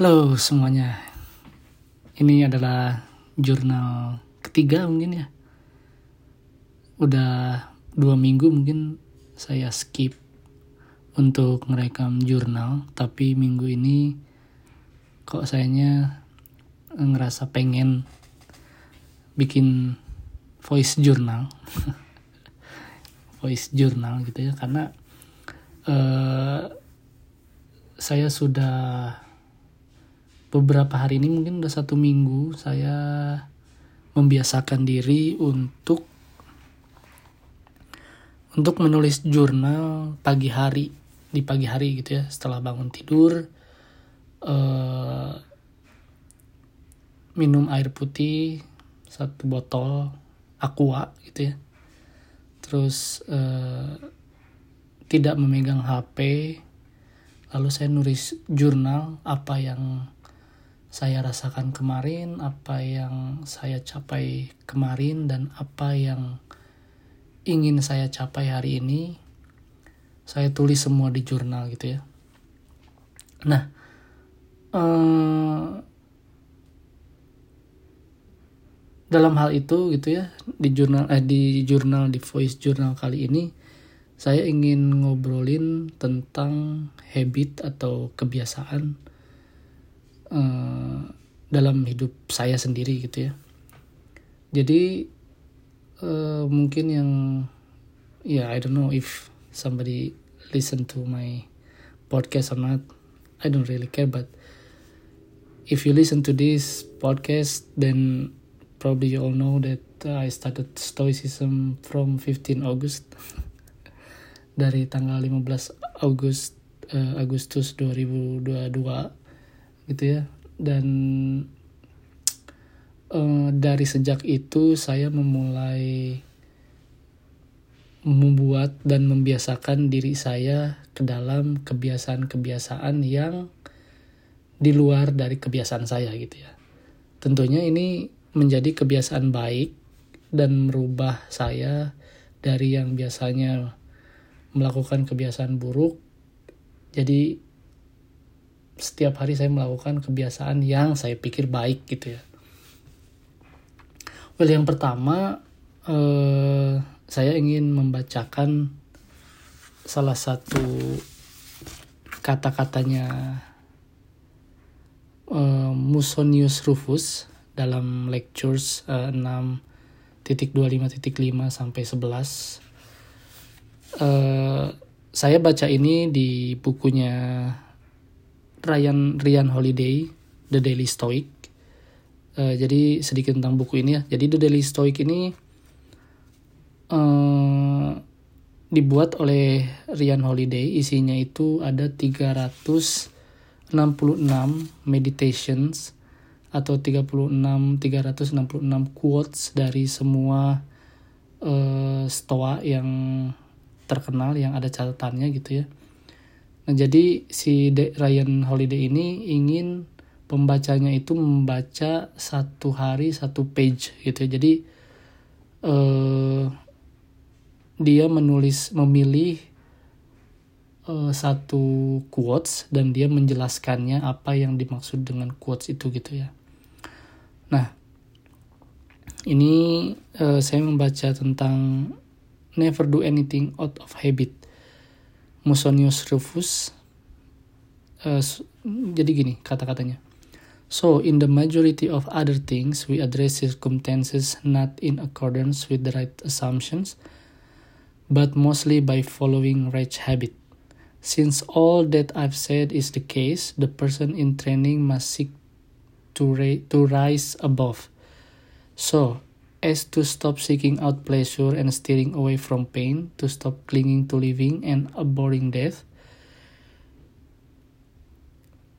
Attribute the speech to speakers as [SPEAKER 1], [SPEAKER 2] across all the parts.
[SPEAKER 1] Halo semuanya. Ini adalah jurnal ketiga mungkin ya. Udah dua minggu mungkin saya skip untuk merekam jurnal. Tapi minggu ini kok sayanya ngerasa pengen bikin voice journal. voice journal gitu ya. Karena uh, saya sudah beberapa hari ini mungkin udah satu minggu saya membiasakan diri untuk untuk menulis jurnal pagi hari di pagi hari gitu ya setelah bangun tidur uh, minum air putih satu botol aqua gitu ya. Terus uh, tidak memegang HP lalu saya nulis jurnal apa yang saya rasakan kemarin, apa yang saya capai kemarin, dan apa yang ingin saya capai hari ini, saya tulis semua di jurnal gitu ya. Nah, eh, dalam hal itu gitu ya di jurnal eh di jurnal di voice journal kali ini saya ingin ngobrolin tentang habit atau kebiasaan dalam hidup saya sendiri gitu ya. Jadi uh, mungkin yang ya yeah, I don't know if somebody listen to my podcast or not I don't really care but if you listen to this podcast then probably you all know that I started stoicism from 15 August. Dari tanggal 15 Agustus uh, Agustus 2022 gitu ya dan uh, dari sejak itu saya memulai membuat dan membiasakan diri saya ke dalam kebiasaan-kebiasaan yang di luar dari kebiasaan saya gitu ya. Tentunya ini menjadi kebiasaan baik dan merubah saya dari yang biasanya melakukan kebiasaan buruk jadi setiap hari saya melakukan kebiasaan yang saya pikir baik gitu ya. Well yang pertama eh, saya ingin membacakan salah satu kata-katanya eh, Musonius Rufus dalam lectures eh, 6.25.5 sampai 11. Eh, saya baca ini di bukunya Ryan Ryan Holiday The Daily Stoic. Uh, jadi sedikit tentang buku ini ya. Jadi The Daily Stoic ini uh, dibuat oleh Ryan Holiday. Isinya itu ada 366 meditations atau 36 366 quotes dari semua uh, stoa yang terkenal yang ada catatannya gitu ya Nah, jadi si De Ryan Holiday ini ingin pembacanya itu membaca satu hari satu page gitu ya. Jadi eh, dia menulis memilih eh, satu quotes dan dia menjelaskannya apa yang dimaksud dengan quotes itu gitu ya. Nah, ini eh, saya membaca tentang never do anything out of habit Musonius Rufus uh, jadi gini kata-katanya So, in the majority of other things, we address circumstances not in accordance with the right assumptions, but mostly by following right habit. Since all that I've said is the case, the person in training must seek to, ra- to rise above. So, as to stop seeking out pleasure and steering away from pain, to stop clinging to living and abhorring death.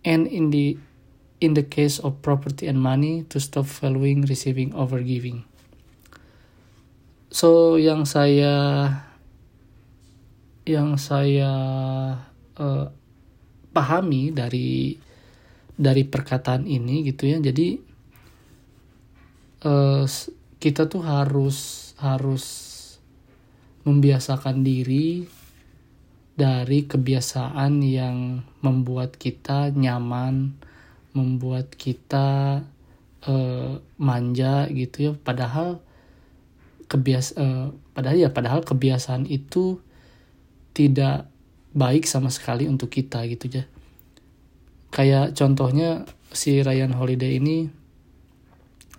[SPEAKER 1] And in the in the case of property and money, to stop following, receiving, over giving. So yang saya yang saya uh, pahami dari dari perkataan ini gitu ya. Jadi uh, kita tuh harus harus membiasakan diri dari kebiasaan yang membuat kita nyaman, membuat kita uh, manja gitu ya. Padahal kebias uh, padahal ya padahal kebiasaan itu tidak baik sama sekali untuk kita gitu ya. Kayak contohnya si Ryan Holiday ini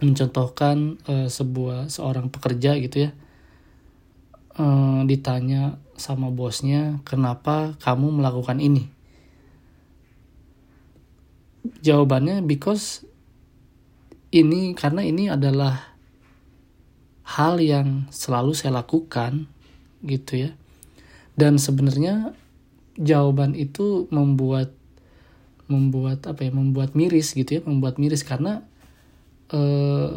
[SPEAKER 1] mencontohkan uh, sebuah seorang pekerja gitu ya. Uh, ditanya sama bosnya kenapa kamu melakukan ini? Jawabannya because ini karena ini adalah hal yang selalu saya lakukan gitu ya. Dan sebenarnya jawaban itu membuat membuat apa ya membuat miris gitu ya membuat miris karena eh,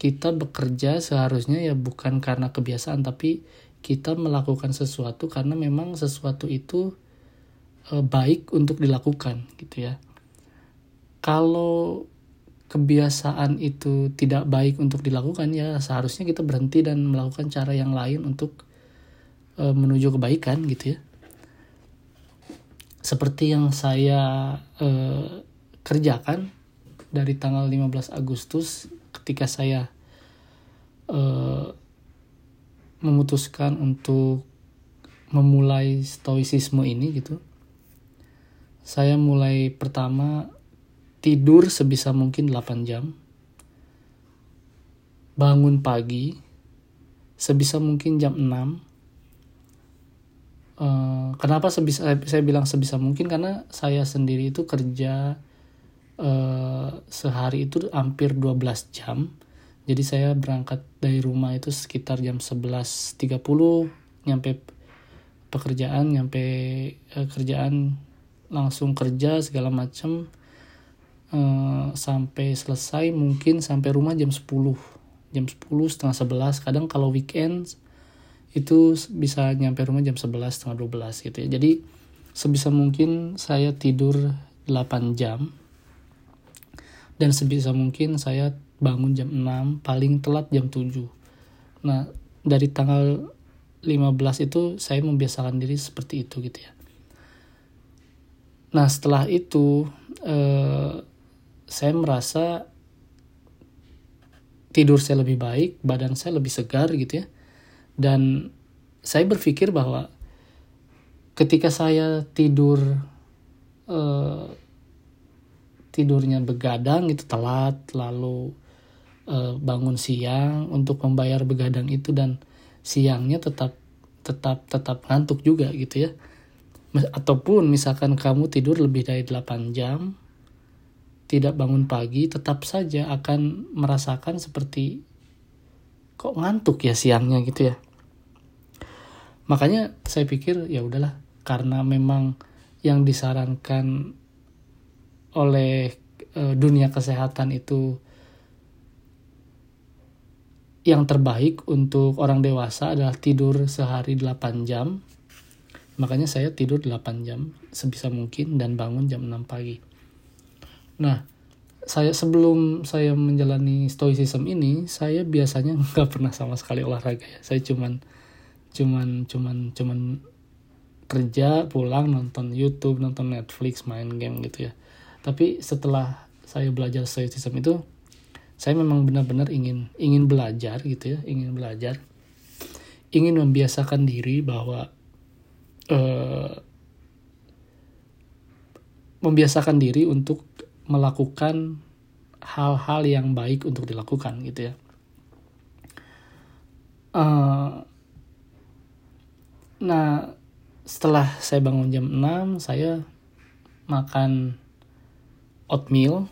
[SPEAKER 1] kita bekerja seharusnya ya bukan karena kebiasaan tapi kita melakukan sesuatu karena memang sesuatu itu eh, baik untuk dilakukan gitu ya. Kalau kebiasaan itu tidak baik untuk dilakukan ya seharusnya kita berhenti dan melakukan cara yang lain untuk eh, menuju kebaikan gitu ya. Seperti yang saya eh, kerjakan dari tanggal 15 Agustus ketika saya eh, memutuskan untuk memulai stoicisme ini gitu saya mulai pertama tidur sebisa mungkin 8 jam bangun pagi sebisa mungkin jam 6 Uh, kenapa sebisa saya bilang sebisa mungkin? Karena saya sendiri itu kerja uh, sehari itu hampir 12 jam. Jadi saya berangkat dari rumah itu sekitar jam 11.30 nyampe pekerjaan, nyampe uh, kerjaan langsung kerja segala macam uh, sampai selesai mungkin sampai rumah jam 10 jam 10 setengah 11 kadang kalau weekend itu bisa nyampe rumah jam 11 setengah 12 gitu ya. Jadi sebisa mungkin saya tidur 8 jam dan sebisa mungkin saya bangun jam 6 paling telat jam 7 nah dari tanggal 15 itu saya membiasakan diri seperti itu gitu ya. Nah setelah itu eh, saya merasa tidur saya lebih baik badan saya lebih segar gitu ya. Dan saya berpikir bahwa ketika saya tidur uh, tidurnya begadang itu telat lalu uh, bangun siang untuk membayar begadang itu dan siangnya tetap tetap tetap ngantuk juga gitu ya. Ataupun misalkan kamu tidur lebih dari 8 jam tidak bangun pagi tetap saja akan merasakan seperti kok ngantuk ya siangnya gitu ya. Makanya saya pikir ya udahlah karena memang yang disarankan oleh e, dunia kesehatan itu yang terbaik untuk orang dewasa adalah tidur sehari 8 jam. Makanya saya tidur 8 jam sebisa mungkin dan bangun jam 6 pagi. Nah, saya sebelum saya menjalani stoicism ini, saya biasanya nggak pernah sama sekali olahraga ya. Saya cuman cuman cuman cuman kerja pulang nonton YouTube nonton Netflix main game gitu ya tapi setelah saya belajar stoicism itu saya memang benar-benar ingin ingin belajar gitu ya ingin belajar. Ingin membiasakan diri bahwa uh, membiasakan diri untuk melakukan hal-hal yang baik untuk dilakukan gitu ya. Uh, Nah, setelah saya bangun jam 6, saya makan oatmeal.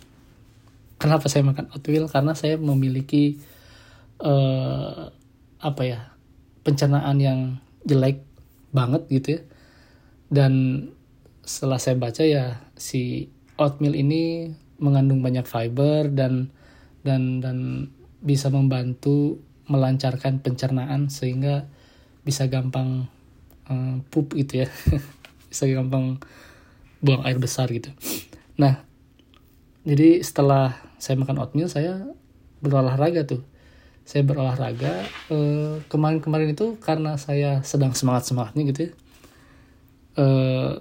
[SPEAKER 1] Kenapa saya makan oatmeal? Karena saya memiliki uh, apa ya? pencernaan yang jelek banget gitu ya. Dan setelah saya baca ya si oatmeal ini mengandung banyak fiber dan dan dan bisa membantu melancarkan pencernaan sehingga bisa gampang uh, pup gitu ya bisa gampang buang air besar gitu nah jadi setelah saya makan oatmeal saya berolahraga tuh. Saya berolahraga kemarin kemarin-kemarin itu karena saya sedang semangat semangatnya gitu ya. Uh,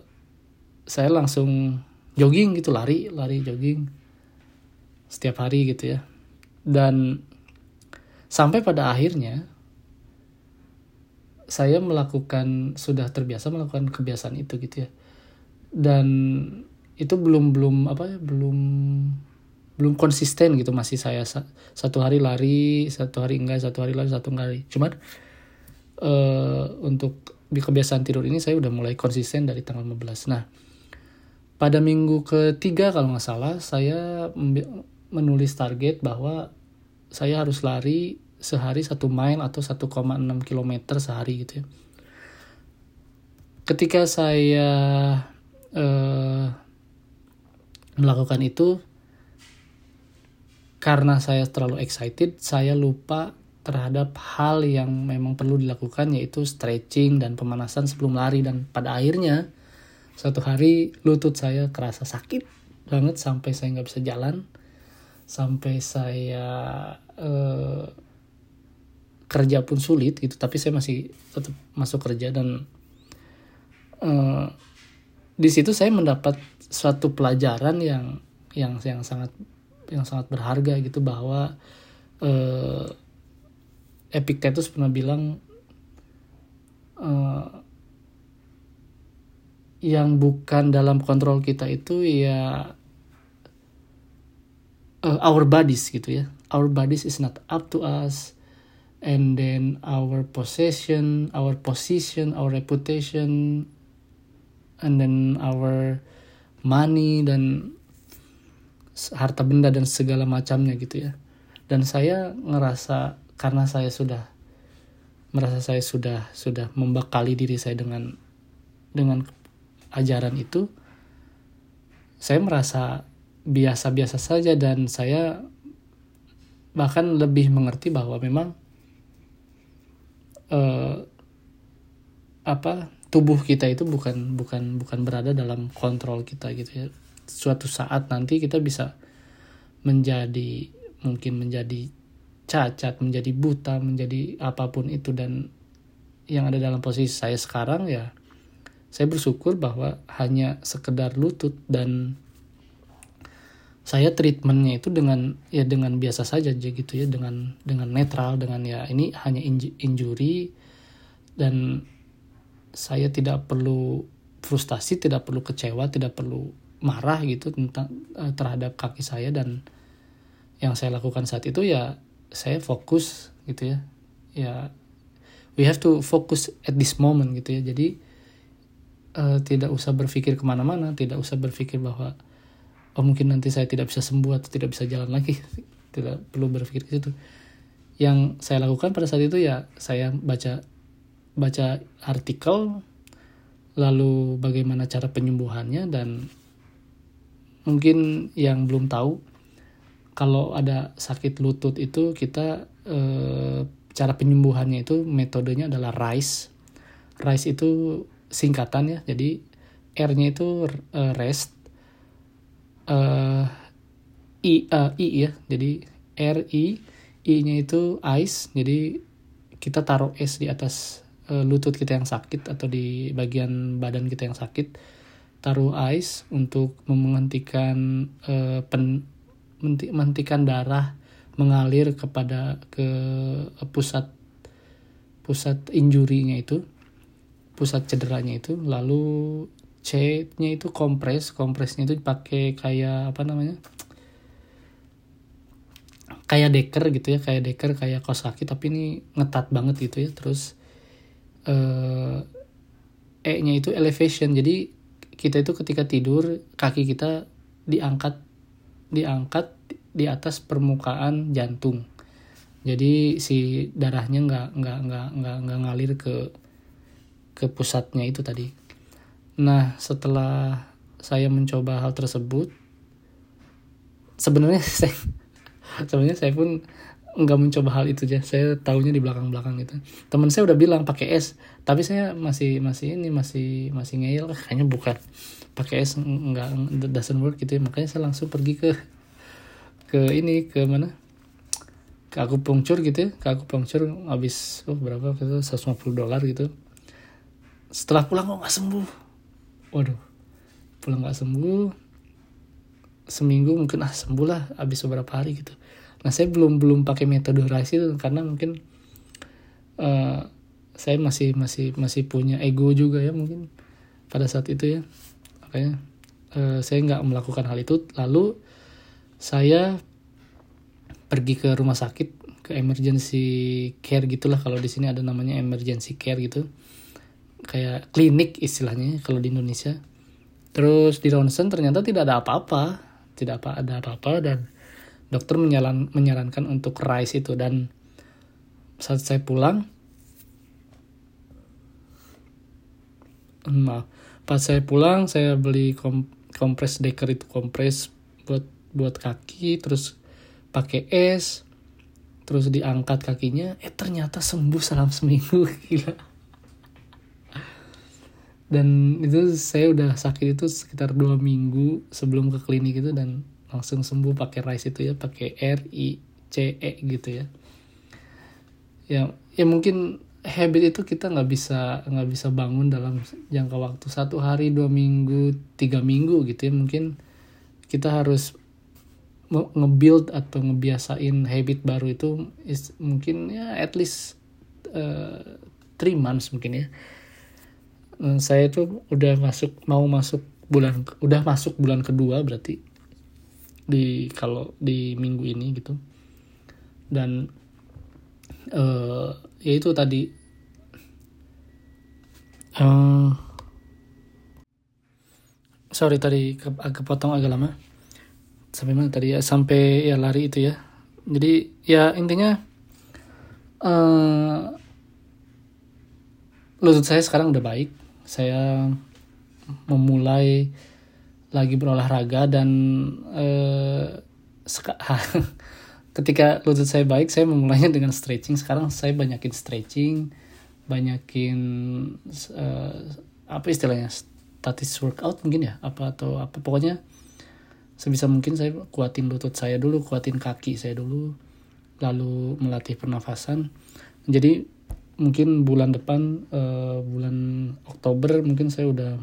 [SPEAKER 1] saya langsung jogging gitu lari lari jogging setiap hari gitu ya. Dan sampai pada akhirnya saya melakukan sudah terbiasa melakukan kebiasaan itu gitu ya. Dan itu belum belum apa ya belum belum konsisten gitu masih saya. Satu hari lari satu hari enggak satu hari lari satu hari cuman uh, untuk kebiasaan tidur ini saya udah mulai konsisten dari tanggal 15 nah pada minggu ketiga kalau nggak salah saya menulis target bahwa saya harus lari sehari satu mile atau 1,6 km sehari gitu ya. Ketika saya uh, melakukan itu, karena saya terlalu excited, saya lupa terhadap hal yang memang perlu dilakukan yaitu stretching dan pemanasan sebelum lari. Dan pada akhirnya suatu hari lutut saya kerasa sakit banget sampai saya nggak bisa jalan sampai saya uh, kerja pun sulit gitu tapi saya masih tetap masuk kerja. Dan uh, di situ saya mendapat suatu pelajaran yang yang yang sangat yang sangat berharga gitu bahwa uh, Epictetus pernah bilang uh, yang bukan dalam kontrol kita itu ya uh, our bodies gitu ya. Our bodies is not up to us. And then our possession our position our reputation and then our money dan harta benda dan segala macamnya gitu ya. Dan saya ngerasa karena saya sudah merasa saya sudah sudah membekali diri saya dengan dengan ajaran itu saya merasa biasa-biasa saja dan saya bahkan lebih mengerti bahwa memang uh, apa tubuh kita itu bukan bukan bukan berada dalam kontrol kita gitu ya. Suatu saat nanti kita bisa menjadi mungkin menjadi cacat menjadi buta menjadi apa pun itu dan yang ada dalam posisi saya sekarang ya saya bersyukur bahwa hanya sekedar lutut dan saya treatmentnya itu dengan ya dengan biasa saja aja gitu ya dengan dengan netral dengan ya ini hanya injury dan saya tidak perlu frustasi tidak perlu kecewa tidak perlu marah gitu tentang uh, terhadap kaki saya dan yang saya lakukan saat itu ya saya fokus gitu ya. Ya we have to focus at this moment gitu ya. Jadi uh, tidak usah berpikir ke mana-mana tidak usah berpikir bahwa oh mungkin nanti saya tidak bisa sembuh atau tidak bisa jalan lagi. Tidak perlu berpikir ke situ. Yang saya lakukan pada saat itu ya saya baca baca artikel lalu bagaimana cara penyembuhannya dan mungkin yang belum tahu kalau ada sakit lutut itu kita eh, cara penyembuhannya itu metodenya adalah RICE RICE itu singkatan ya jadi R-nya itu uh, rest uh, i uh, i ya jadi r i i nya itu ice jadi kita taruh es di atas uh, lutut kita yang sakit atau di bagian badan kita yang sakit taruh ice untuk menghentikan uh, pen menghentikan darah mengalir kepada ke pusat pusat injurinya itu pusat cederanya itu lalu C-nya itu kompres, kompresnya itu pakai kayak apa namanya? Kayak deker gitu ya, kayak deker, kayak kos kaki tapi ini ngetat banget gitu ya. Terus eh E-nya itu elevation. Jadi kita itu ketika tidur kaki kita diangkat diangkat di atas permukaan jantung. Jadi si darahnya nggak nggak nggak nggak nggak ngalir ke ke pusatnya itu tadi Nah, setelah saya mencoba hal tersebut, sebenarnya saya sebenarnya saya pun nggak mencoba hal itu aja. Saya tahunya di belakang-belakang gitu. Teman saya udah bilang pakai es, tapi saya masih masih ini masih masih ngeyel kayaknya bukan pakai es nggak doesn't work gitu ya. Makanya saya langsung pergi ke ke ini ke mana? ke aku pungcur gitu ya ke aku pungcur habis oh berapa gitu 150 dolar gitu setelah pulang kok nggak sembuh waduh pulang nggak sembuh seminggu mungkin ah sembuh lah habis beberapa hari gitu nah saya belum belum pakai metode itu karena mungkin uh, saya masih masih masih punya ego juga ya mungkin pada saat itu ya. Makanya uh, saya nggak melakukan hal itu. Lalu saya pergi ke rumah sakit ke emergency care gitulah. Kalau di sini ada namanya emergency care gitu. Kayak klinik istilahnya kalau di Indonesia. Terus di ronsen ternyata tidak ada apa-apa. Tidak apa ada apa-apa dan dokter menyalan, menyarankan untuk rice itu. Dan saat saya pulang maaf pas saya pulang saya beli kom, kompres deker itu kompres buat buat kaki terus pakai es terus diangkat kakinya eh ternyata sembuh selama seminggu gila. Dan itu saya udah sakit itu sekitar dua minggu sebelum ke klinik itu dan langsung sembuh pakai rice itu ya pakai R I C E gitu ya. Ya ya mungkin habit itu kita nggak bisa nggak bisa bangun dalam jangka waktu satu hari dua minggu tiga minggu gitu ya. Mungkin kita harus nge-build atau ngebiasain habit baru itu is, mungkin ya at least uh, three months mungkin ya. Uh, saya itu udah masuk mau masuk bulan udah masuk bulan kedua berarti di kalau di minggu ini gitu. Dan uh, ya itu tadi. Uh, sorry tadi ke, agak potong agak lama. Sampai mana tadi ya? Sampai ya lari itu ya. Jadi ya intinya uh, lutut saya sekarang udah baik. Saya memulai lagi berolahraga dan uh, ketika lutut saya baik saya memulainya dengan stretching. Sekarang saya banyakin stretching banyakin uh, apa istilahnya statis workout mungkin ya apa atau apa. Pokoknya sebisa mungkin saya kuatin lutut saya dulu kuatin kaki saya dulu lalu melatih pernafasan. Jadi mungkin bulan depan uh, bulan Oktober mungkin saya udah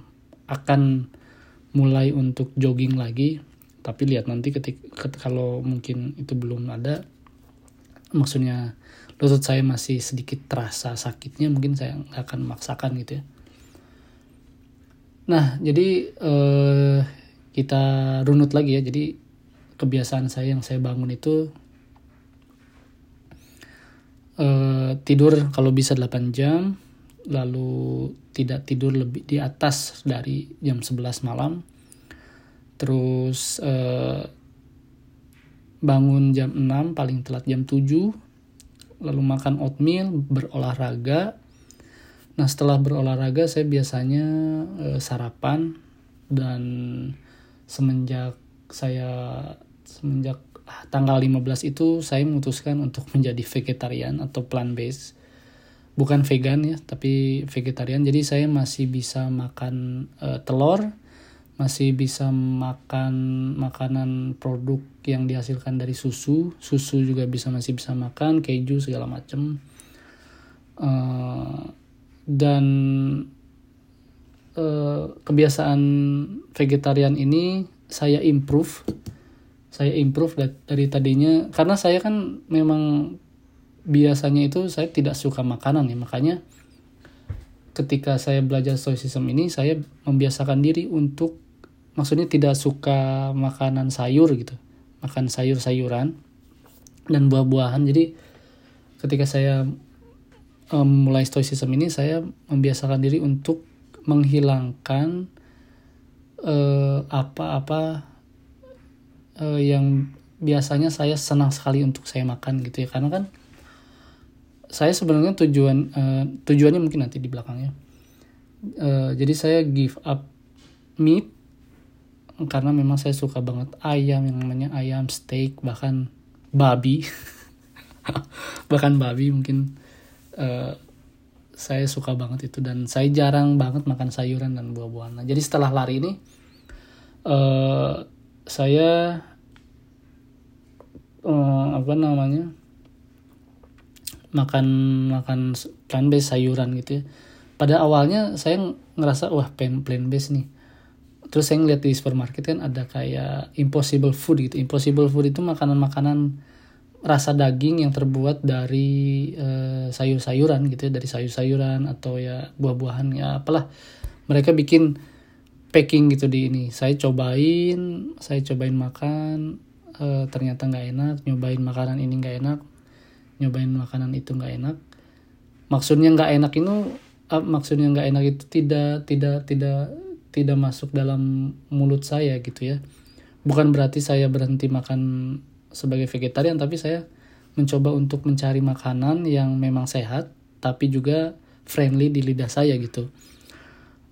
[SPEAKER 1] akan mulai untuk jogging lagi. Tapi lihat nanti ketika kalau mungkin itu belum ada. Maksudnya lutut saya masih sedikit terasa sakitnya mungkin saya nggak akan memaksakan gitu ya. Nah jadi uh, kita runut lagi ya. Jadi kebiasaan saya yang saya bangun itu uh, tidur kalau bisa 8 jam lalu tidak tidur lebih di atas dari jam 11 malam. Terus uh, bangun jam 6 paling telat jam 7 lalu makan oatmeal berolahraga. Nah setelah berolahraga saya biasanya uh, sarapan. Dan semenjak saya semenjak tanggal 15 itu saya memutuskan untuk menjadi vegetarian atau plant based bukan vegan ya tapi vegetarian. Jadi saya masih bisa makan uh, telur masih bisa makan makanan produk yang dihasilkan dari susu. Susu juga bisa masih bisa makan keju segala macam uh, dan uh, kebiasaan vegetarian ini saya improve. Saya improve dari tadinya. Karena saya kan memang biasanya itu saya tidak suka makanan ya makanya ketika saya belajar stoicism ini saya membiasakan diri untuk maksudnya tidak suka makanan sayur gitu. Makan sayur-sayuran dan buah-buahan. Jadi ketika saya um, mulai stoicism ini saya membiasakan diri untuk menghilangkan uh, apa-apa uh, yang biasanya saya senang sekali untuk saya makan gitu ya. Karena kan saya sebenarnya tujuan uh, tujuannya mungkin nanti di belakangnya uh, jadi saya give up meat karena memang saya suka banget ayam yang namanya ayam steak bahkan babi bahkan babi mungkin uh, saya suka banget itu dan saya jarang banget makan sayuran dan buah-buahan. Nah, jadi setelah lari ini uh, saya uh, apa namanya makan makan plant based sayuran gitu ya. Pada awalnya saya ngerasa wah plant plant based nih. Terus saya ngeliat di supermarket kan ada kayak impossible food gitu. Impossible food itu makanan-makanan rasa daging yang terbuat dari uh, sayur-sayuran gitu ya. Dari sayur-sayuran atau ya buah-buahan ya apalah. Mereka bikin packing gitu di ini. Saya cobain saya cobain makan uh, ternyata nggak enak. Nyobain makanan ini nggak enak nyobain makanan itu nggak enak. Maksudnya nggak enak itu uh, maksudnya nggak enak itu tidak tidak tidak tidak masuk dalam mulut saya gitu ya. Bukan berarti saya berhenti makan sebagai vegetarian tapi saya mencoba untuk mencari makanan yang memang sehat tapi juga friendly di lidah saya gitu.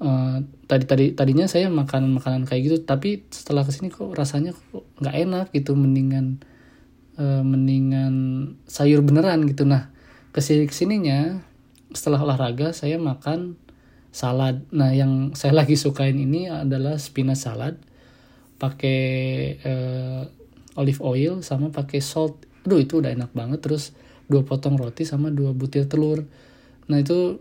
[SPEAKER 1] Uh, tadi tadi tadinya saya makan makanan kayak gitu tapi setelah ke sini kok rasanya kok nggak enak gitu mendingan uh, mendingan sayur beneran gitu nah ke sini ke sininya setelah olahraga saya makan salad. Nah, yang saya lagi sukain ini adalah spinach salad pakai uh, olive oil sama pakai salt. Aduh, itu udah enak banget. Terus dua potong roti sama dua butir telur. Nah, itu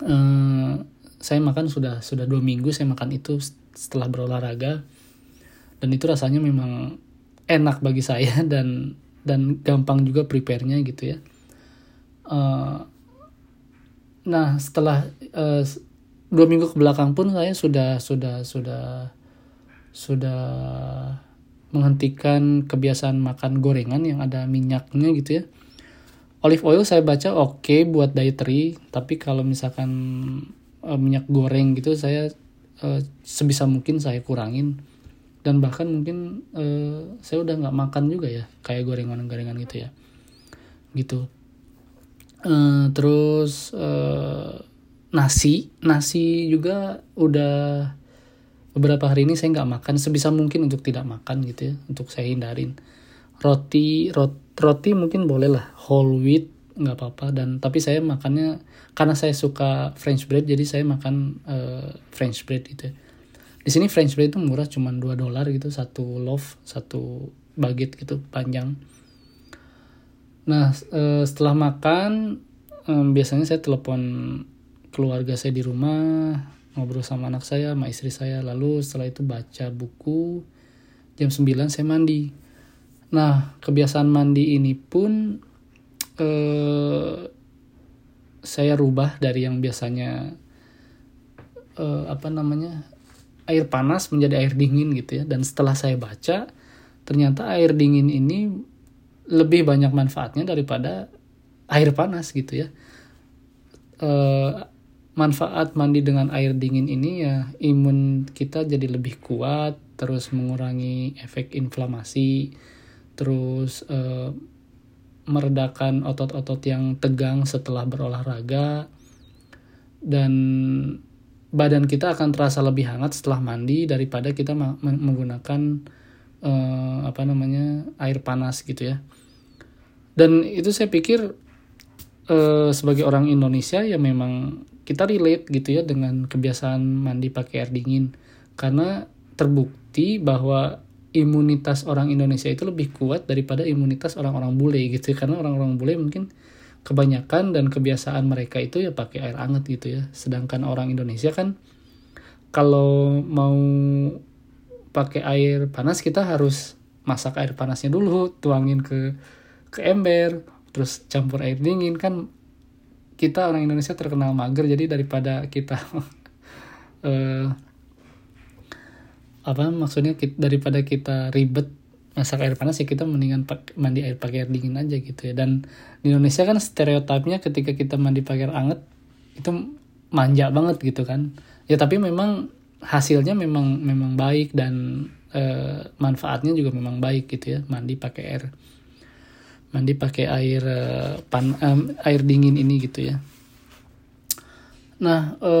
[SPEAKER 1] uh, saya makan sudah sudah dua minggu saya makan itu setelah berolahraga dan itu rasanya memang enak bagi saya dan dan gampang juga prepare-nya gitu ya. Uh, Nah setelah uh, dua minggu ke belakang pun saya sudah sudah sudah sudah menghentikan kebiasaan makan gorengan yang ada minyaknya gitu ya. Olive oil saya baca oke okay buat dietary, tapi kalau misalkan uh, minyak goreng gitu saya uh, sebisa mungkin saya kurangin dan bahkan mungkin uh, saya udah nggak makan juga ya kayak gorengan-gorengan gitu ya gitu Uh, terus uh, nasi, nasi juga udah beberapa hari ini saya nggak makan sebisa mungkin untuk tidak makan gitu ya, untuk saya hindarin. Roti, rot, roti mungkin boleh lah whole wheat nggak apa-apa dan tapi saya makannya karena saya suka French bread jadi saya makan uh, French bread gitu. Ya. Di sini French bread itu murah cuma 2 dolar gitu satu loaf, satu baget gitu panjang Nah, uh, setelah makan, um, biasanya saya telepon keluarga saya di rumah, ngobrol sama anak saya, sama istri saya. Lalu setelah itu baca buku, jam 9 saya mandi. Nah, kebiasaan mandi ini pun uh, saya rubah dari yang biasanya uh, apa namanya air panas menjadi air dingin gitu ya. Dan setelah saya baca, ternyata air dingin ini lebih banyak manfaatnya daripada air panas gitu ya. E, manfaat mandi dengan air dingin ini ya imun kita jadi lebih kuat, terus mengurangi efek inflamasi, terus e, meredakan otot-otot yang tegang setelah berolahraga dan badan kita akan terasa lebih hangat setelah mandi daripada kita menggunakan uh, apa namanya air panas gitu ya dan itu saya pikir uh, sebagai orang Indonesia ya memang kita relate gitu ya dengan kebiasaan mandi pakai air dingin karena terbukti bahwa imunitas orang Indonesia itu lebih kuat daripada imunitas orang-orang bule gitu ya. karena orang-orang bule mungkin kebanyakan dan kebiasaan mereka itu ya pakai air hangat gitu ya. Sedangkan orang Indonesia kan kalau mau pakai air panas kita harus masak air panasnya dulu tuangin ke ke ember terus campur air dingin. Kan kita orang Indonesia terkenal mager jadi daripada kita uh, apa maksudnya kita, daripada kita ribet masak air panas ya kita mendingan mandi air pakai air dingin aja gitu ya. Dan di Indonesia kan stereotipnya ketika kita mandi pakai air anget itu manja banget gitu kan. Ya tapi memang hasilnya memang memang baik dan e, manfaatnya juga memang baik gitu ya mandi pakai air mandi pakai air e, pan e, air dingin ini gitu ya. Nah e,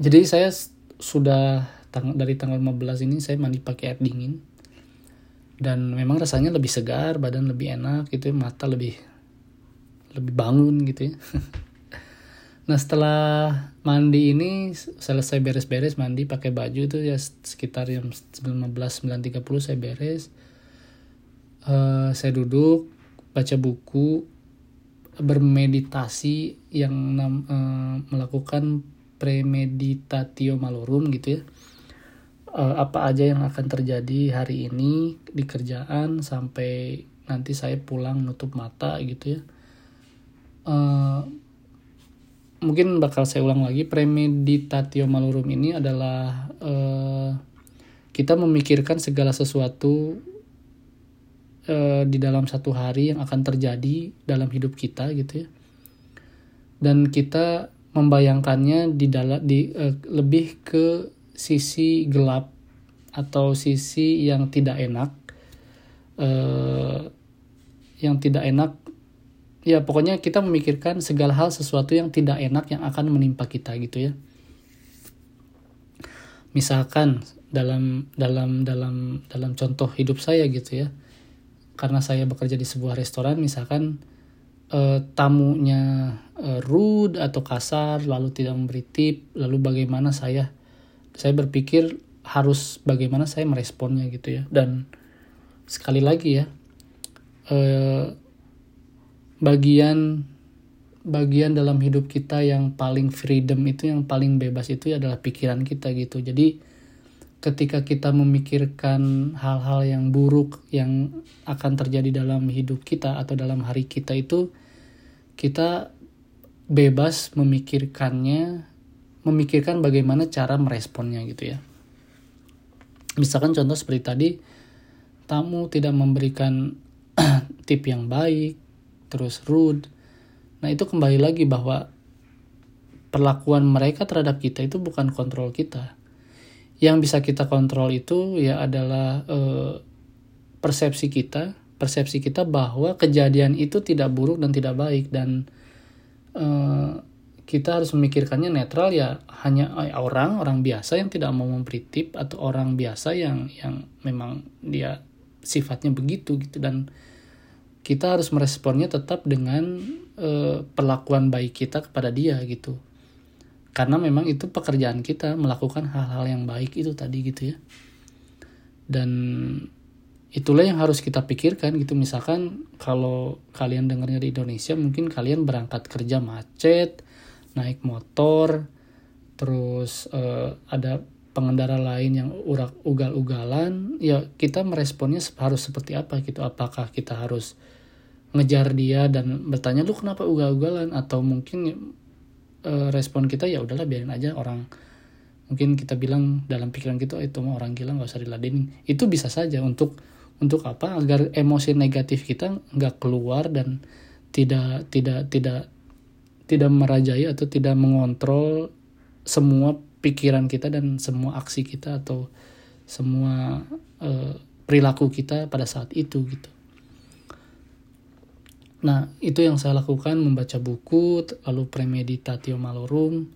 [SPEAKER 1] jadi saya sudah tang dari tanggal 15 ini saya mandi pakai air dingin. Dan memang rasanya lebih segar badan lebih enak gitu ya, mata lebih lebih bangun gitu ya. Nah setelah mandi ini selesai beres-beres mandi pakai baju itu ya sekitar jam 19.30 saya beres. Uh, saya duduk baca buku bermeditasi yang uh, melakukan premeditatio malorum gitu ya uh, apa aja yang akan terjadi hari ini di kerjaan sampai nanti saya pulang nutup mata gitu ya. Uh, mungkin bakal saya ulang lagi premeditatio malorum ini adalah uh, kita memikirkan segala sesuatu uh, di dalam satu hari yang akan terjadi dalam hidup kita gitu ya. Dan kita membayangkannya di dalam di uh, lebih ke sisi gelap atau sisi yang tidak enak uh, yang tidak enak ya pokoknya kita memikirkan segala hal sesuatu yang tidak enak yang akan menimpa kita gitu ya. Misalkan dalam dalam dalam dalam contoh hidup saya gitu ya. Karena saya bekerja di sebuah restoran misalkan uh, tamunya uh, rude atau kasar lalu tidak memberi tip lalu bagaimana saya saya berpikir harus bagaimana saya meresponnya gitu ya. Dan sekali lagi ya uh, bagian bagian dalam hidup kita yang paling freedom itu yang paling bebas itu adalah pikiran kita gitu. Jadi ketika kita memikirkan hal-hal yang buruk yang akan terjadi dalam hidup kita atau dalam hari kita itu kita bebas memikirkannya memikirkan bagaimana cara meresponnya gitu ya. Misalkan contoh seperti tadi tamu tidak memberikan tip yang baik terus rude. Nah itu kembali lagi bahwa perlakuan mereka terhadap kita itu bukan kontrol kita. Yang bisa kita kontrol itu ya adalah uh, persepsi kita persepsi kita bahwa kejadian itu tidak buruk dan tidak baik dan uh, kita harus memikirkannya netral ya hanya eh, orang orang biasa yang tidak mau memberi tip atau orang biasa yang yang memang dia sifatnya begitu gitu. Dan kita harus meresponnya tetap dengan uh, perlakuan baik kita kepada dia gitu. Karena memang itu pekerjaan kita melakukan hal-hal yang baik itu tadi gitu ya. Dan itulah yang harus kita pikirkan gitu. Misalkan kalau kalian dengarnya di Indonesia mungkin kalian berangkat kerja macet naik motor terus uh, ada pengendara lain yang urak ugal-ugalan ya kita meresponnya harus seperti apa gitu? Apakah kita harus ngejar dia dan bertanya lu kenapa ugal-ugalan? Atau mungkin uh, respon kita ya udahlah biarin aja orang. Mungkin kita bilang dalam pikiran kita oh, itu mah orang gila nggak usah diladenin. Itu bisa saja untuk untuk apa? Agar emosi negatif kita nggak keluar dan tidak tidak tidak tidak merajai atau tidak mengontrol semua pikiran kita dan semua aksi kita atau semua uh, perilaku kita pada saat itu gitu. Nah, itu yang saya lakukan membaca buku, lalu premeditatio malorum,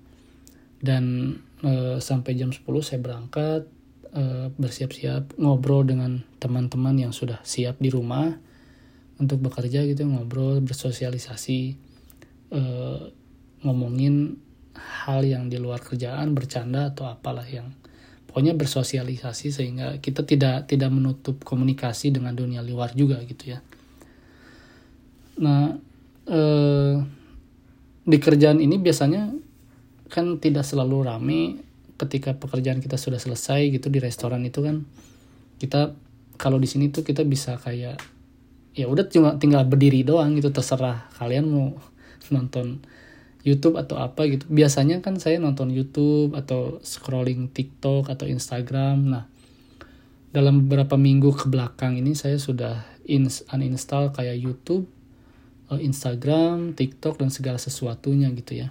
[SPEAKER 1] dan e, sampai jam 10 saya berangkat, e, bersiap-siap, ngobrol dengan teman-teman yang sudah siap di rumah untuk bekerja gitu, ngobrol, bersosialisasi, e, ngomongin hal yang di luar kerjaan, bercanda atau apalah yang pokoknya bersosialisasi sehingga kita tidak tidak menutup komunikasi dengan dunia luar juga gitu ya. Nah, eh, di kerjaan ini biasanya kan tidak selalu rame ketika pekerjaan kita sudah selesai gitu di restoran itu kan kita kalau di sini tuh kita bisa kayak ya udah cuma tinggal berdiri doang gitu terserah kalian mau nonton YouTube atau apa gitu. Biasanya kan saya nonton YouTube atau scrolling TikTok atau Instagram. Nah, dalam beberapa minggu ke belakang ini saya sudah uninstall kayak YouTube Eh, Instagram, TikTok dan segala sesuatunya gitu ya.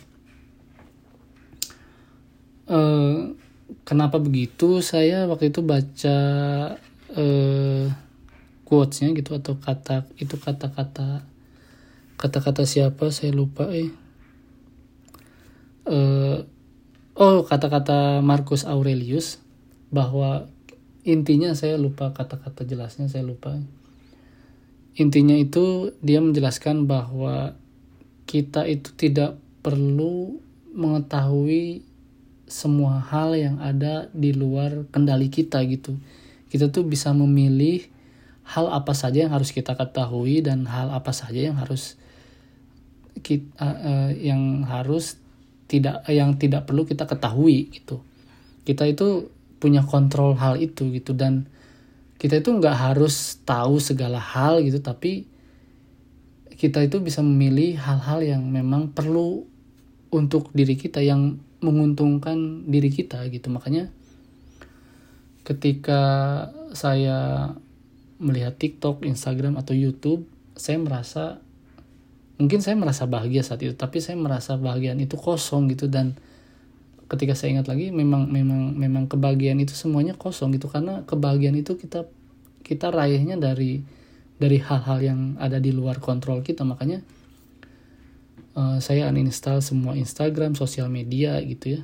[SPEAKER 1] Uh, kenapa begitu? Saya waktu itu baca uh, quotesnya gitu atau kata itu kata-kata kata-kata siapa saya lupa eh. Uh, oh kata-kata Marcus Aurelius bahwa intinya saya lupa kata-kata jelasnya saya lupa intinya itu dia menjelaskan bahwa kita itu tidak perlu mengetahui semua hal yang ada di luar kendali kita gitu. Kita tuh bisa memilih hal apa saja yang harus kita ketahui dan hal apa saja yang harus kita uh, uh, yang harus tidak yang tidak perlu kita ketahui gitu. Kita itu punya kontrol hal itu gitu. Dan kita itu nggak harus tahu segala hal gitu. Tapi kita itu bisa memilih hal-hal yang memang perlu untuk diri kita yang menguntungkan diri kita gitu. Makanya ketika saya melihat TikTok, Instagram atau YouTube saya merasa mungkin saya merasa bahagia saat itu tapi saya merasa bahagian itu kosong gitu. Dan ketika saya ingat lagi memang memang memang kebahagiaan itu semuanya kosong gitu. Karena kebahagiaan itu kita kita raihnya dari dari hal-hal yang ada di luar kontrol kita. Makanya uh, saya uninstall semua Instagram sosial media gitu ya.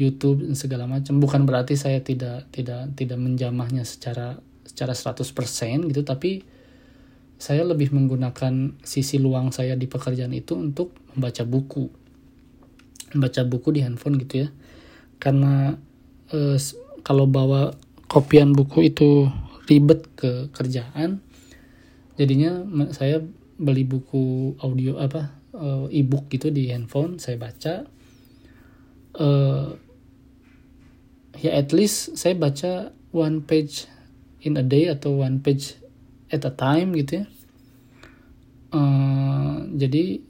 [SPEAKER 1] YouTube dan segala macam. Bukan berarti saya tidak tidak tidak menjamahnya secara secara 100% gitu tapi saya lebih menggunakan sisi luang saya di pekerjaan itu untuk membaca buku. Baca buku di handphone gitu ya. Karena eh, kalau bawa kopian buku itu ribet ke kerjaan jadinya saya beli buku audio apa eh, e-book gitu di handphone saya baca. Eh, ya at least saya baca one page in a day atau one page at a time gitu ya. Uh, jadi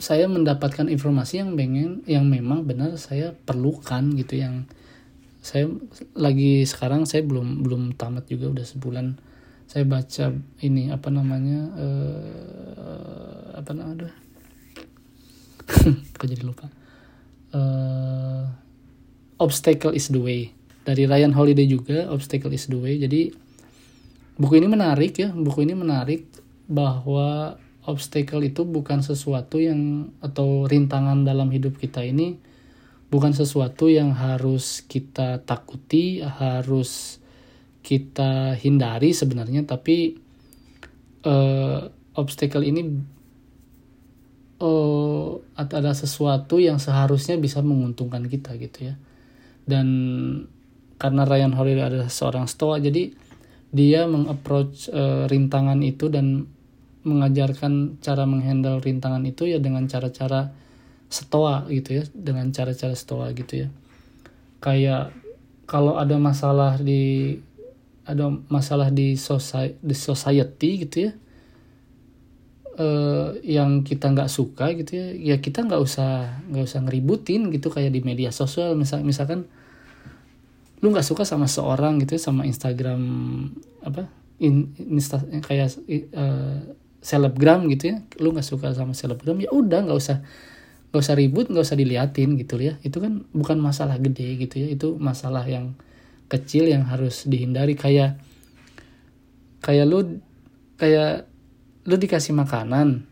[SPEAKER 1] saya mendapatkan informasi yang pengen yang memang benar saya perlukan gitu yang saya lagi sekarang saya belum belum tamat juga udah sebulan. Saya baca ini apa namanya uh, apa namanya kok jadi lupa? Uh, obstacle is the way. Dari Ryan Holiday juga obstacle is the way. Jadi buku ini menarik ya buku ini menarik bahwa obstacle itu bukan sesuatu yang atau rintangan dalam hidup kita ini bukan sesuatu yang harus kita takuti, harus kita hindari sebenarnya, tapi uh, obstacle ini uh, ada sesuatu yang seharusnya bisa menguntungkan kita gitu ya. Dan karena Ryan Holiday adalah seorang stoa, jadi dia mengapproach uh, rintangan itu dan mengajarkan cara menghandle rintangan itu ya dengan cara-cara stoa gitu ya dengan cara-cara stoa gitu ya. Kayak kalau ada masalah di ada masalah di society, di society gitu ya eh, yang kita nggak suka gitu ya ya kita nggak usah nggak usah ngeributin gitu kayak di media sosial. Misal misalkan lu nggak suka sama seorang gitu ya sama Instagram apa in, insta, kayak uh, selebgram gitu ya lu nggak suka sama selebgram ya udah nggak usah nggak usah ribut nggak usah diliatin gitu ya. Itu kan bukan masalah gede gitu ya itu masalah yang kecil yang harus dihindari. Kayak kayak lu kayak lu dikasih makanan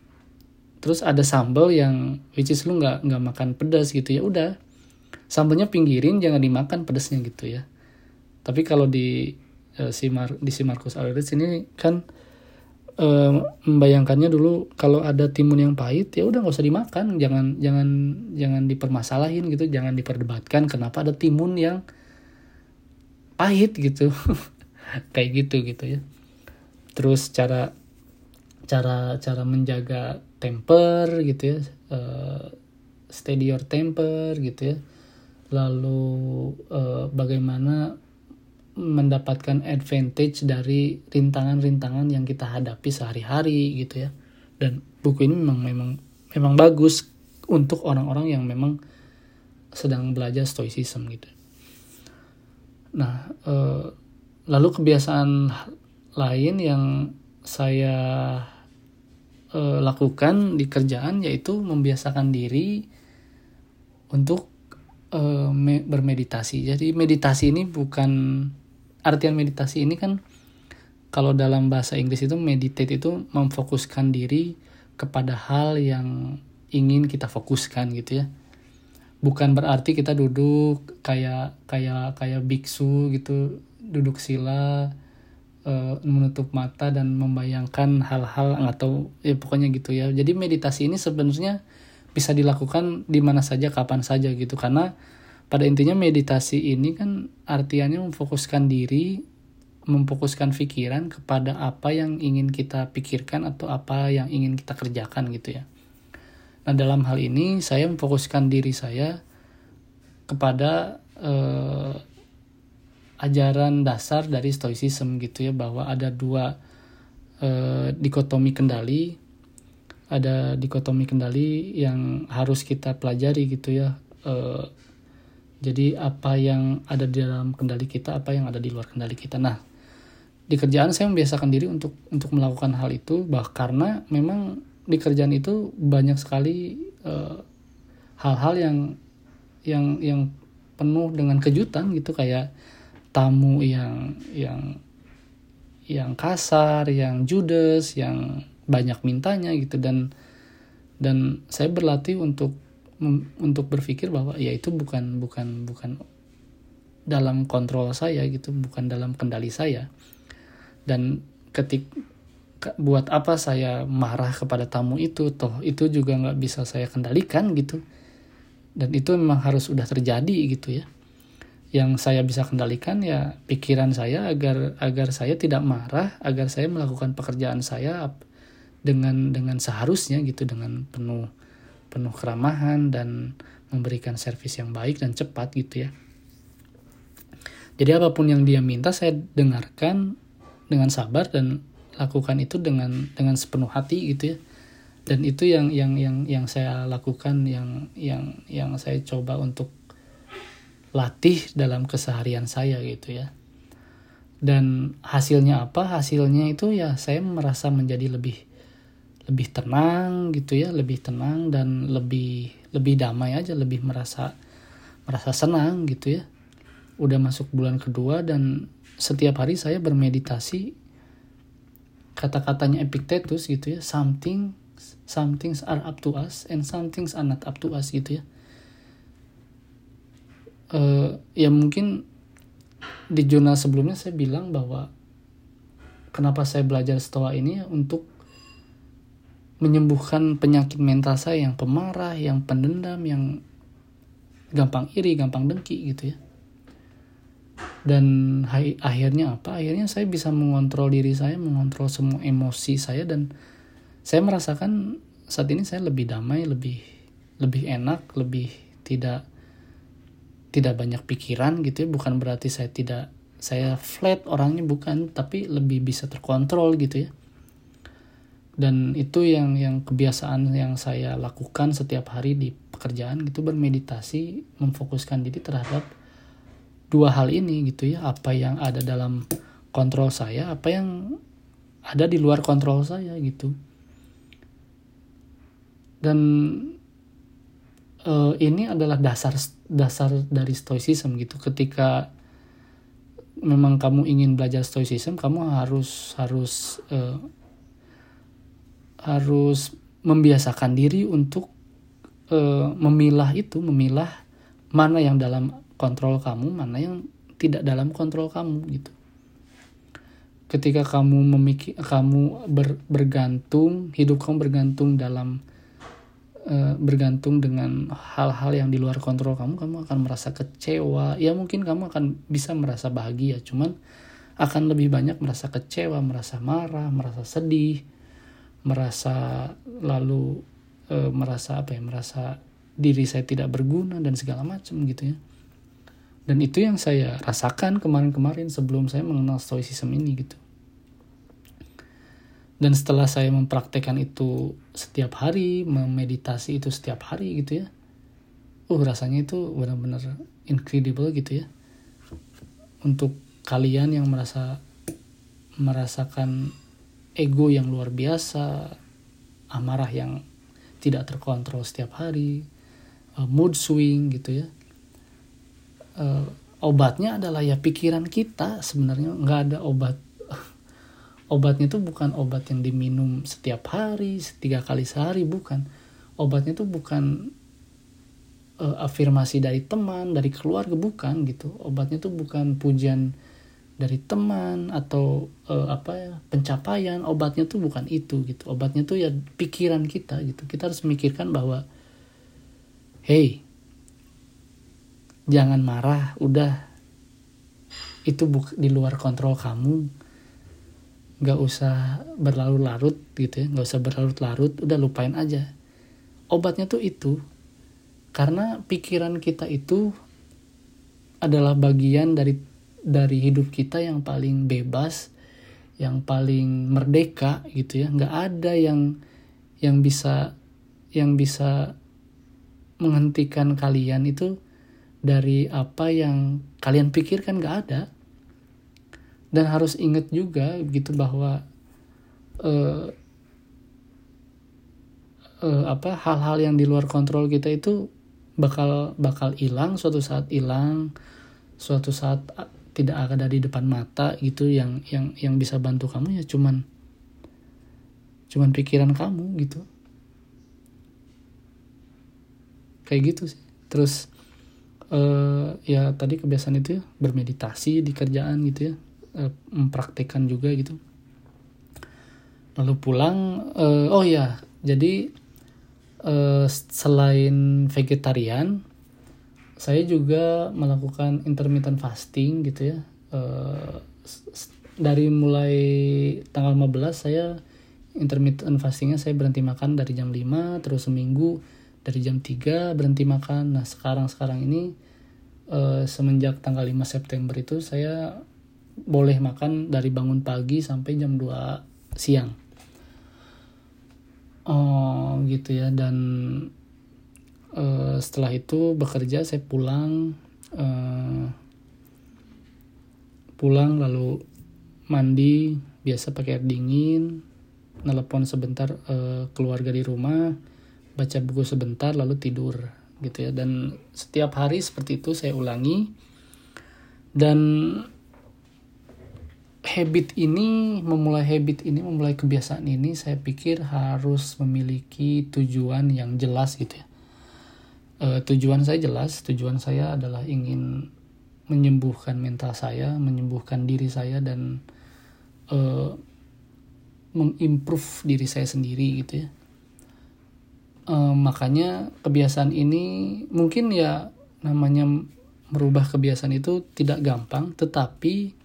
[SPEAKER 1] terus ada sambal yang which is lu nggak nggak makan pedas gitu ya udah sambalnya pinggirin jangan dimakan pedasnya gitu ya. Tapi kalau di uh, si Mar di si Marcus Aurelius ini kan uh, membayangkannya dulu kalau ada timun yang pahit ya udah nggak usah dimakan. Jangan jangan jangan dipermasalahin gitu jangan diperdebatkan kenapa ada timun yang pahit gitu. Kayak gitu gitu ya. Terus cara cara cara menjaga temper gitu ya uh, steady your temper gitu ya lalu uh, bagaimana mendapatkan advantage dari rintangan-rintangan yang kita hadapi sehari-hari gitu ya. Dan buku ini memang memang memang bagus untuk orang-orang yang memang sedang belajar stoicism gitu. Nah eh, lalu kebiasaan lain yang saya eh, lakukan di kerjaan yaitu membiasakan diri untuk eh, bermeditasi. Jadi meditasi ini bukan artian meditasi ini kan kalau dalam bahasa Inggris itu meditate itu memfokuskan diri kepada hal yang ingin kita fokuskan gitu ya. Bukan berarti kita duduk kayak kayak kayak biksu gitu duduk sila uh, menutup mata dan membayangkan hal-hal atau ya pokoknya gitu ya. Jadi meditasi ini sebenarnya bisa dilakukan di mana saja kapan saja gitu karena pada intinya meditasi ini kan artiannya memfokuskan diri, memfokuskan pikiran kepada apa yang ingin kita pikirkan atau apa yang ingin kita kerjakan gitu ya. Nah dalam hal ini saya memfokuskan diri saya kepada uh, ajaran dasar dari stoicism gitu ya bahwa ada dua uh, dikotomi kendali, ada dikotomi kendali yang harus kita pelajari gitu ya. Uh, jadi apa yang ada di dalam kendali kita, apa yang ada di luar kendali kita. Nah, di kerjaan saya membiasakan diri untuk untuk melakukan hal itu, bah karena memang di kerjaan itu banyak sekali eh, hal-hal uh, yang yang yang penuh dengan kejutan gitu kayak tamu yang yang yang kasar, yang judes, yang banyak mintanya gitu. Dan dan saya berlatih untuk untuk berpikir bahwa ya itu bukan bukan bukan dalam kontrol saya gitu, bukan dalam kendali saya. Dan ketik buat apa saya marah kepada tamu itu toh itu juga nggak bisa saya kendalikan gitu. Dan itu memang harus sudah terjadi gitu ya. Yang saya bisa kendalikan ya pikiran saya agar agar saya tidak marah agar saya melakukan pekerjaan saya dengan dengan seharusnya gitu dengan penuh penuh keramahan dan memberikan servis yang baik dan cepat gitu ya. Jadi apa pun yang dia minta saya dengarkan dengan sabar dan lakukan itu dengan dengan sepenuh hati gitu ya. Dan itu yang yang yang yang saya lakukan yang yang yang saya coba untuk latih dalam keseharian saya gitu ya. Dan hasilnya apa? Hasilnya itu ya saya merasa menjadi lebih lebih tenang gitu ya lebih tenang dan lebih lebih damai aja lebih merasa merasa senang gitu ya. Udah masuk bulan kedua dan setiap hari saya bermeditasi kata-katanya Epictetus gitu ya something some things are up to us and some things are not up to us gitu ya. Uh, ya mungkin di jurnal sebelumnya saya bilang bahwa kenapa saya belajar stoa ini ya, untuk menyembuhkan penyakit mental saya yang pemarah, yang pendendam, yang gampang iri, gampang dengki gitu ya. Dan akhirnya apa? Akhirnya saya bisa mengontrol diri saya mengontrol semua emosi saya dan saya merasakan saat ini saya lebih damai lebih lebih enak lebih tidak tidak banyak pikiran gitu ya. Bukan berarti saya tidak saya flat orangnya bukan tapi lebih bisa terkontrol gitu ya dan itu yang yang kebiasaan yang saya lakukan setiap hari di pekerjaan gitu bermeditasi memfokuskan diri terhadap dua hal ini gitu ya. Apa yang ada dalam kontrol saya apa yang ada di luar kontrol saya gitu. Dan uh, ini adalah dasar dasar dari stoicism gitu. Ketika memang kamu ingin belajar stoicism kamu harus harus uh, harus membiasakan diri untuk uh, memilah itu memilah mana yang dalam kontrol kamu mana yang tidak dalam kontrol kamu gitu. Ketika kamu memikir kamu ber, bergantung hidup kamu bergantung dalam uh, bergantung dengan hal-hal yang di luar kontrol kamu kamu akan merasa kecewa. Ya mungkin kamu akan bisa merasa bahagia cuman akan lebih banyak merasa kecewa merasa marah merasa sedih merasa lalu uh, merasa apa ya merasa diri saya tidak berguna dan segala macam gitu ya. Dan itu yang saya rasakan kemarin-kemarin sebelum saya mengenal stoicism ini gitu. Dan setelah saya mempraktekkan itu setiap hari memeditasi itu setiap hari gitu ya uh rasanya itu benar-benar incredible gitu ya. Untuk kalian yang merasa merasakan ego yang luar biasa amarah yang tidak terkontrol setiap hari uh, mood swing gitu ya. Uh, obatnya adalah ya pikiran kita sebenarnya nggak ada obat. Obatnya itu bukan obat yang diminum setiap hari tiga kali sehari bukan. Obatnya itu bukan uh, afirmasi dari teman dari keluarga bukan gitu. Obatnya itu bukan pujian dari teman atau uh, apa ya pencapaian obatnya tuh bukan itu gitu. Obatnya tuh ya pikiran kita gitu. Kita harus memikirkan bahwa hey jangan marah udah. Itu buk di luar kontrol kamu. Nggak usah berlarut-larut gitu ya. Nggak usah berlarut-larut udah lupain aja. Obatnya tuh itu karena pikiran kita itu adalah bagian dari dari hidup kita yang paling bebas yang paling merdeka gitu ya. Nggak ada yang yang bisa yang bisa menghentikan kalian itu dari apa yang kalian pikirkan nggak ada. Dan harus ingat juga gitu bahwa uh, uh, apa hal-hal yang di luar kontrol kita itu bakal bakal hilang suatu saat hilang suatu saat tidak ada di depan mata gitu yang yang yang bisa bantu kamu ya cuman cuman pikiran kamu gitu. Kayak gitu sih. Terus uh, ya tadi kebiasaan itu ya, bermeditasi di kerjaan gitu ya uh, mempraktekkan juga gitu. Lalu pulang uh, oh ya jadi uh, selain vegetarian saya juga melakukan intermittent fasting gitu ya. Uh, dari mulai tanggal 15 saya intermittent fastingnya saya berhenti makan dari jam 5 terus seminggu dari jam 3 berhenti makan. Nah sekarang sekarang ini uh, semenjak tanggal 5 September itu saya boleh makan dari bangun pagi sampai jam 2 siang. Oh gitu ya. Dan uh, setelah itu bekerja saya pulang uh, pulang lalu mandi biasa pakai air dingin nelpon sebentar uh, keluarga di rumah baca buku sebentar lalu tidur gitu ya. Dan setiap hari seperti itu saya ulangi. Dan habit ini memulai habit ini memulai kebiasaan ini saya pikir harus memiliki tujuan yang jelas gitu ya uh, tujuan saya jelas tujuan saya adalah ingin menyembuhkan mental saya menyembuhkan diri saya dan uh, mengimprove diri saya sendiri gitu ya. Uh, makanya kebiasaan ini mungkin ya namanya merubah kebiasaan itu tidak gampang tetapi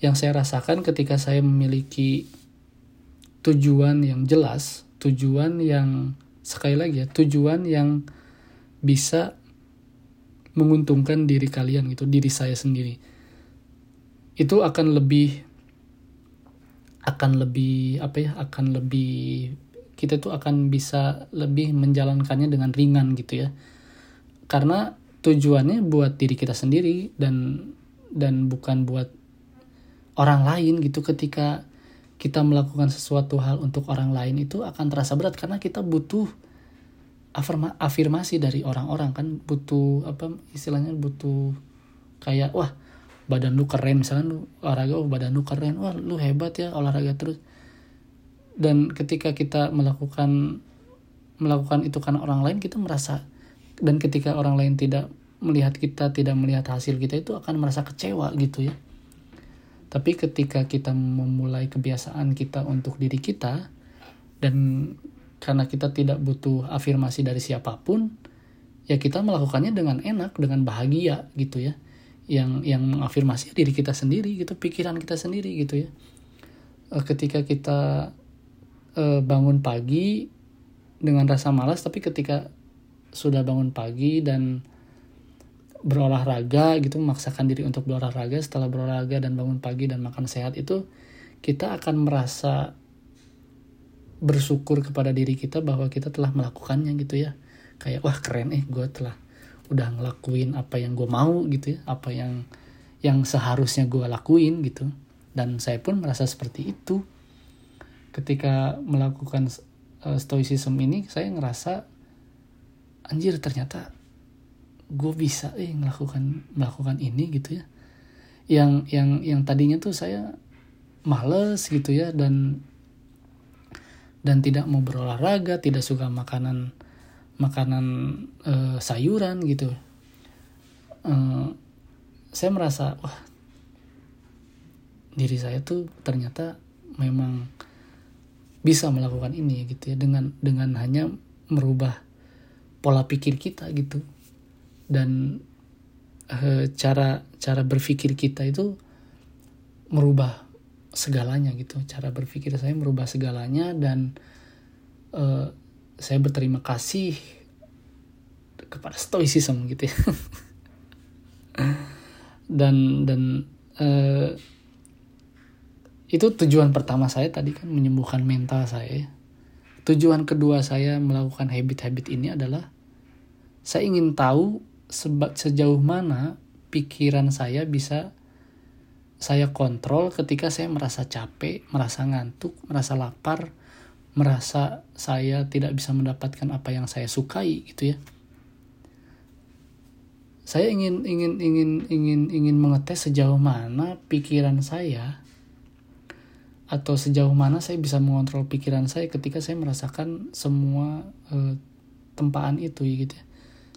[SPEAKER 1] yang saya rasakan ketika saya memiliki tujuan yang jelas tujuan yang sekali lagi ya tujuan yang bisa menguntungkan diri kalian gitu, diri saya sendiri. Itu akan lebih akan lebih apa ya? akan lebih kita tuh akan bisa lebih menjalankannya dengan ringan gitu ya. Karena tujuannya buat diri kita sendiri dan dan bukan buat orang lain gitu ketika kita melakukan sesuatu hal untuk orang lain itu akan terasa berat karena kita butuh afirma, afirmasi dari orang-orang kan butuh apa istilahnya butuh kayak wah badan lu keren. Misalnya lu olahraga oh badan lu keren. Wah lu hebat ya olahraga terus. Dan ketika kita melakukan melakukan itu karena orang lain kita merasa dan ketika orang lain tidak melihat kita tidak melihat hasil kita itu akan merasa kecewa gitu ya. Tapi ketika kita memulai kebiasaan kita untuk diri kita dan karena kita tidak butuh afirmasi dari siapa pun ya kita melakukannya dengan enak dengan bahagia gitu ya. Yang yang mengafirmasi diri kita sendiri gitu pikiran kita sendiri gitu ya. Eh, ketika kita uh, bangun pagi dengan rasa malas tapi ketika sudah bangun pagi dan berolahraga gitu memaksakan diri untuk berolahraga setelah berolahraga dan bangun pagi dan makan sehat itu kita akan merasa bersyukur kepada diri kita bahwa kita telah melakukannya gitu ya. Kayak wah keren eh gue telah udah ngelakuin apa yang gue mau gitu ya. Apa yang yang seharusnya gue lakuin gitu. Dan saya pun merasa seperti itu. Ketika melakukan uh, stoicism ini saya ngerasa anjir ternyata gue bisa eh melakukan melakukan ini gitu ya. Yang yang yang tadinya tuh saya males gitu ya dan dan tidak mau berolahraga, tidak suka makanan makanan e, sayuran gitu. E, saya merasa wah diri saya tuh ternyata memang bisa melakukan ini gitu ya dengan dengan hanya merubah pola pikir kita gitu dan e, cara cara berpikir kita itu merubah segalanya gitu. Cara berpikir saya merubah segalanya dan uh, saya berterima kasih kepada stoicism gitu ya. Dan dan uh, itu tujuan pertama saya tadi kan menyembuhkan mental saya. Tujuan kedua saya melakukan habit-habit ini adalah saya ingin tahu sejauh mana pikiran saya bisa saya kontrol ketika saya merasa capek, merasa ngantuk, merasa lapar, merasa saya tidak bisa mendapatkan apa yang saya sukai gitu ya. Saya ingin ingin ingin ingin ingin mengetes sejauh mana pikiran saya atau sejauh mana saya bisa mengontrol pikiran saya ketika saya merasakan semua eh, tempaan itu gitu ya.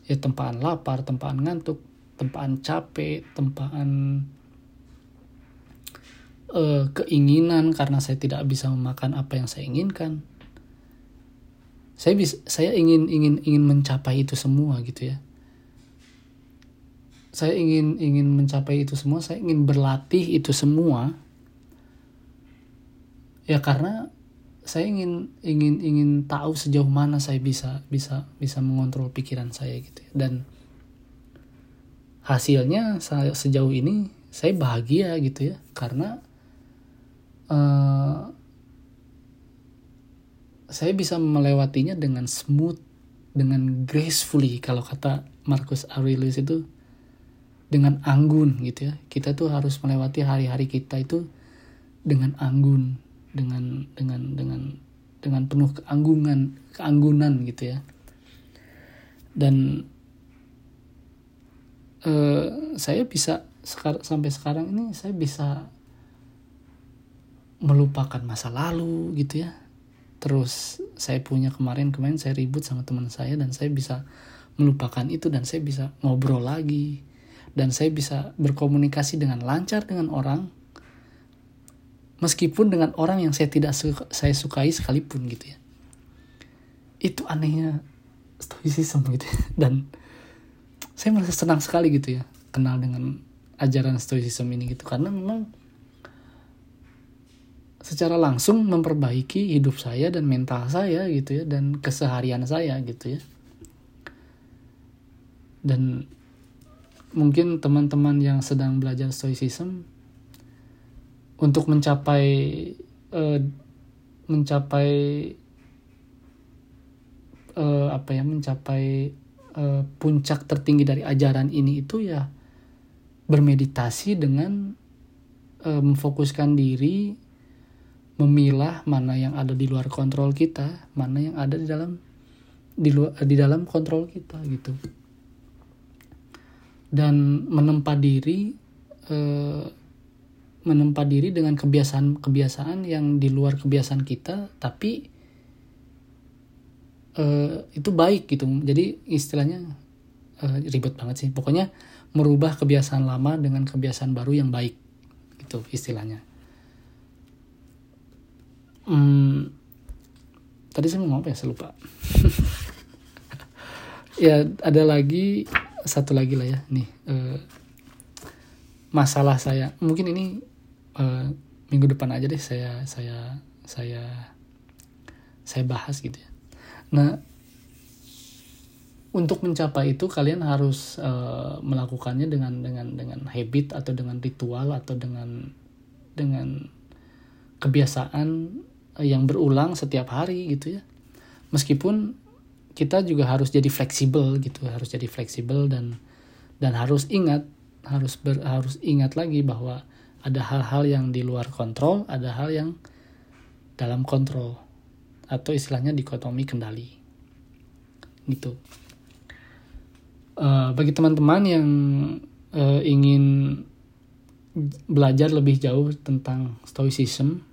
[SPEAKER 1] Ya tempaan lapar, tempaan ngantuk, tempaan capek, tempaan uh, keinginan karena saya tidak bisa memakan apa yang saya inginkan. Saya bisa saya ingin ingin ingin mencapai itu semua gitu ya. Saya ingin ingin mencapai itu semua saya ingin berlatih itu semua. Ya karena saya ingin ingin ingin tahu sejauh mana saya bisa bisa bisa mengontrol pikiran saya gitu ya. dan hasilnya saya, sejauh ini saya bahagia gitu ya. Karena uh, saya bisa melewatinya dengan smooth, dengan gracefully kalau kata Marcus Aurelius itu dengan anggun gitu ya. Kita tuh harus melewati hari-hari kita itu dengan anggun, dengan dengan dengan dengan penuh keanggungan, keanggunan gitu ya. Dan uh, saya bisa sekar sampai sekarang ini saya bisa melupakan masa lalu gitu ya. Terus saya punya kemarin kemarin saya ribut sama teman saya dan saya bisa melupakan itu dan saya bisa ngobrol lagi. Dan saya bisa berkomunikasi dengan lancar dengan orang meskipun dengan orang yang saya tidak suka, saya sukai sekalipun gitu ya. Itu anehnya stoicism gitu ya. dan saya merasa senang sekali gitu ya kenal dengan ajaran stoicism ini gitu. Karena memang secara langsung memperbaiki hidup saya dan mental saya gitu ya dan keseharian saya gitu ya. Dan mungkin teman-teman yang sedang belajar stoicism untuk mencapai uh, mencapai uh, apa ya mencapai uh, puncak tertinggi dari ajaran ini itu ya bermeditasi dengan memfokuskan diri memilah mana yang ada di luar kontrol kita, mana yang ada di dalam di luar di dalam kontrol kita gitu. Dan menempa diri eh, menempa diri dengan kebiasaan-kebiasaan yang di luar kebiasaan kita, tapi eh, itu baik gitu. Jadi istilahnya eh, ribet banget sih. Pokoknya merubah kebiasaan lama dengan kebiasaan baru yang baik gitu istilahnya hmm, tadi saya mau ngomong apa ya? Saya lupa. Ya ada lagi satu lagi lah ya nih uh, masalah saya. Mungkin ini uh, minggu depan aja deh saya saya saya saya bahas gitu ya. Nah untuk mencapai itu kalian harus uh, melakukannya dengan dengan dengan habit atau dengan ritual atau dengan dengan kebiasaan yang berulang setiap hari gitu ya. Meskipun kita juga harus jadi fleksibel gitu harus jadi fleksibel dan dan harus ingat harus ber, harus ingat lagi bahwa ada hal-hal yang di luar kontrol ada hal yang dalam kontrol atau istilahnya dikotomi kendali. Gitu. Uh, bagi teman-teman yang uh, ingin belajar lebih jauh tentang stoicism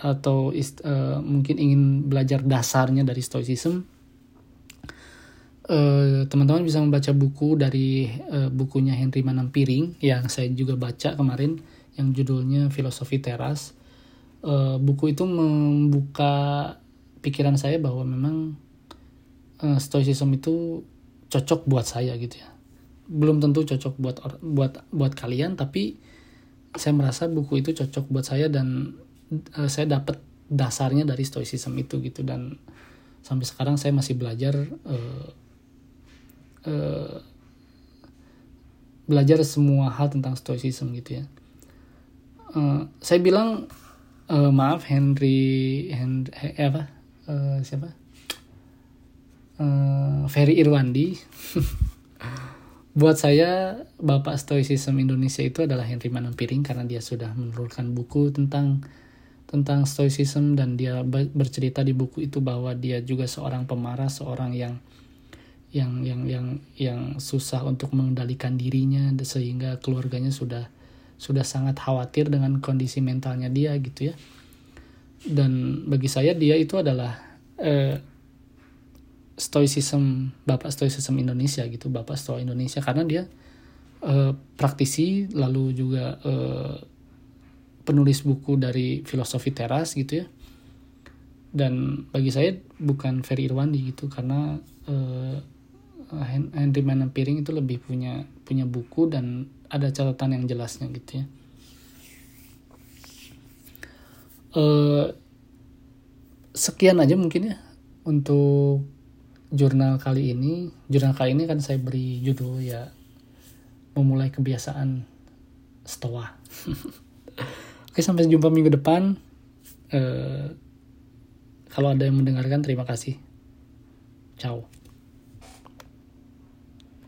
[SPEAKER 1] atau ist, uh, mungkin ingin belajar dasarnya dari stoicism teman teman-teman bisa membaca buku dari uh, bukunya Henry Manampiring yang saya juga baca kemarin yang judulnya Filosofi Teras. Uh, buku itu membuka pikiran saya bahwa memang uh, stoicism itu cocok buat saya gitu ya. Belum tentu cocok buat buat buat kalian tapi saya merasa buku itu cocok buat saya dan uh, saya dapat dasarnya dari stoicism itu gitu. Dan sampai sekarang saya masih belajar uh, uh, belajar semua hal tentang stoicism gitu ya. Uh, saya bilang uh, maaf Henry Henry eh, apa? Uh, siapa? Uh, Ferry Irwandi. Buat saya bapak stoicism Indonesia itu adalah Henry Manampiring karena dia sudah menurunkan buku tentang tentang stoicism dan dia bercerita di buku itu bahwa dia juga seorang pemarah, seorang yang yang yang yang yang susah untuk mengendalikan dirinya sehingga keluarganya sudah sudah sangat khawatir dengan kondisi mentalnya dia gitu ya. Dan bagi saya dia itu adalah eh, stoicism bapak stoicism Indonesia gitu, bapak stoa Indonesia karena dia eh, praktisi lalu juga eh, penulis buku dari filosofi teras gitu ya. Dan bagi saya bukan Ferry Irwandi gitu karena uh, Henry Manampiring itu lebih punya punya buku dan ada catatan yang jelasnya gitu ya. Uh, sekian aja mungkin ya untuk jurnal kali ini. Jurnal kali ini kan saya beri judul ya memulai kebiasaan stoa Oke, sampai jumpa minggu depan. Uh, kalau ada yang mendengarkan, terima kasih. Ciao.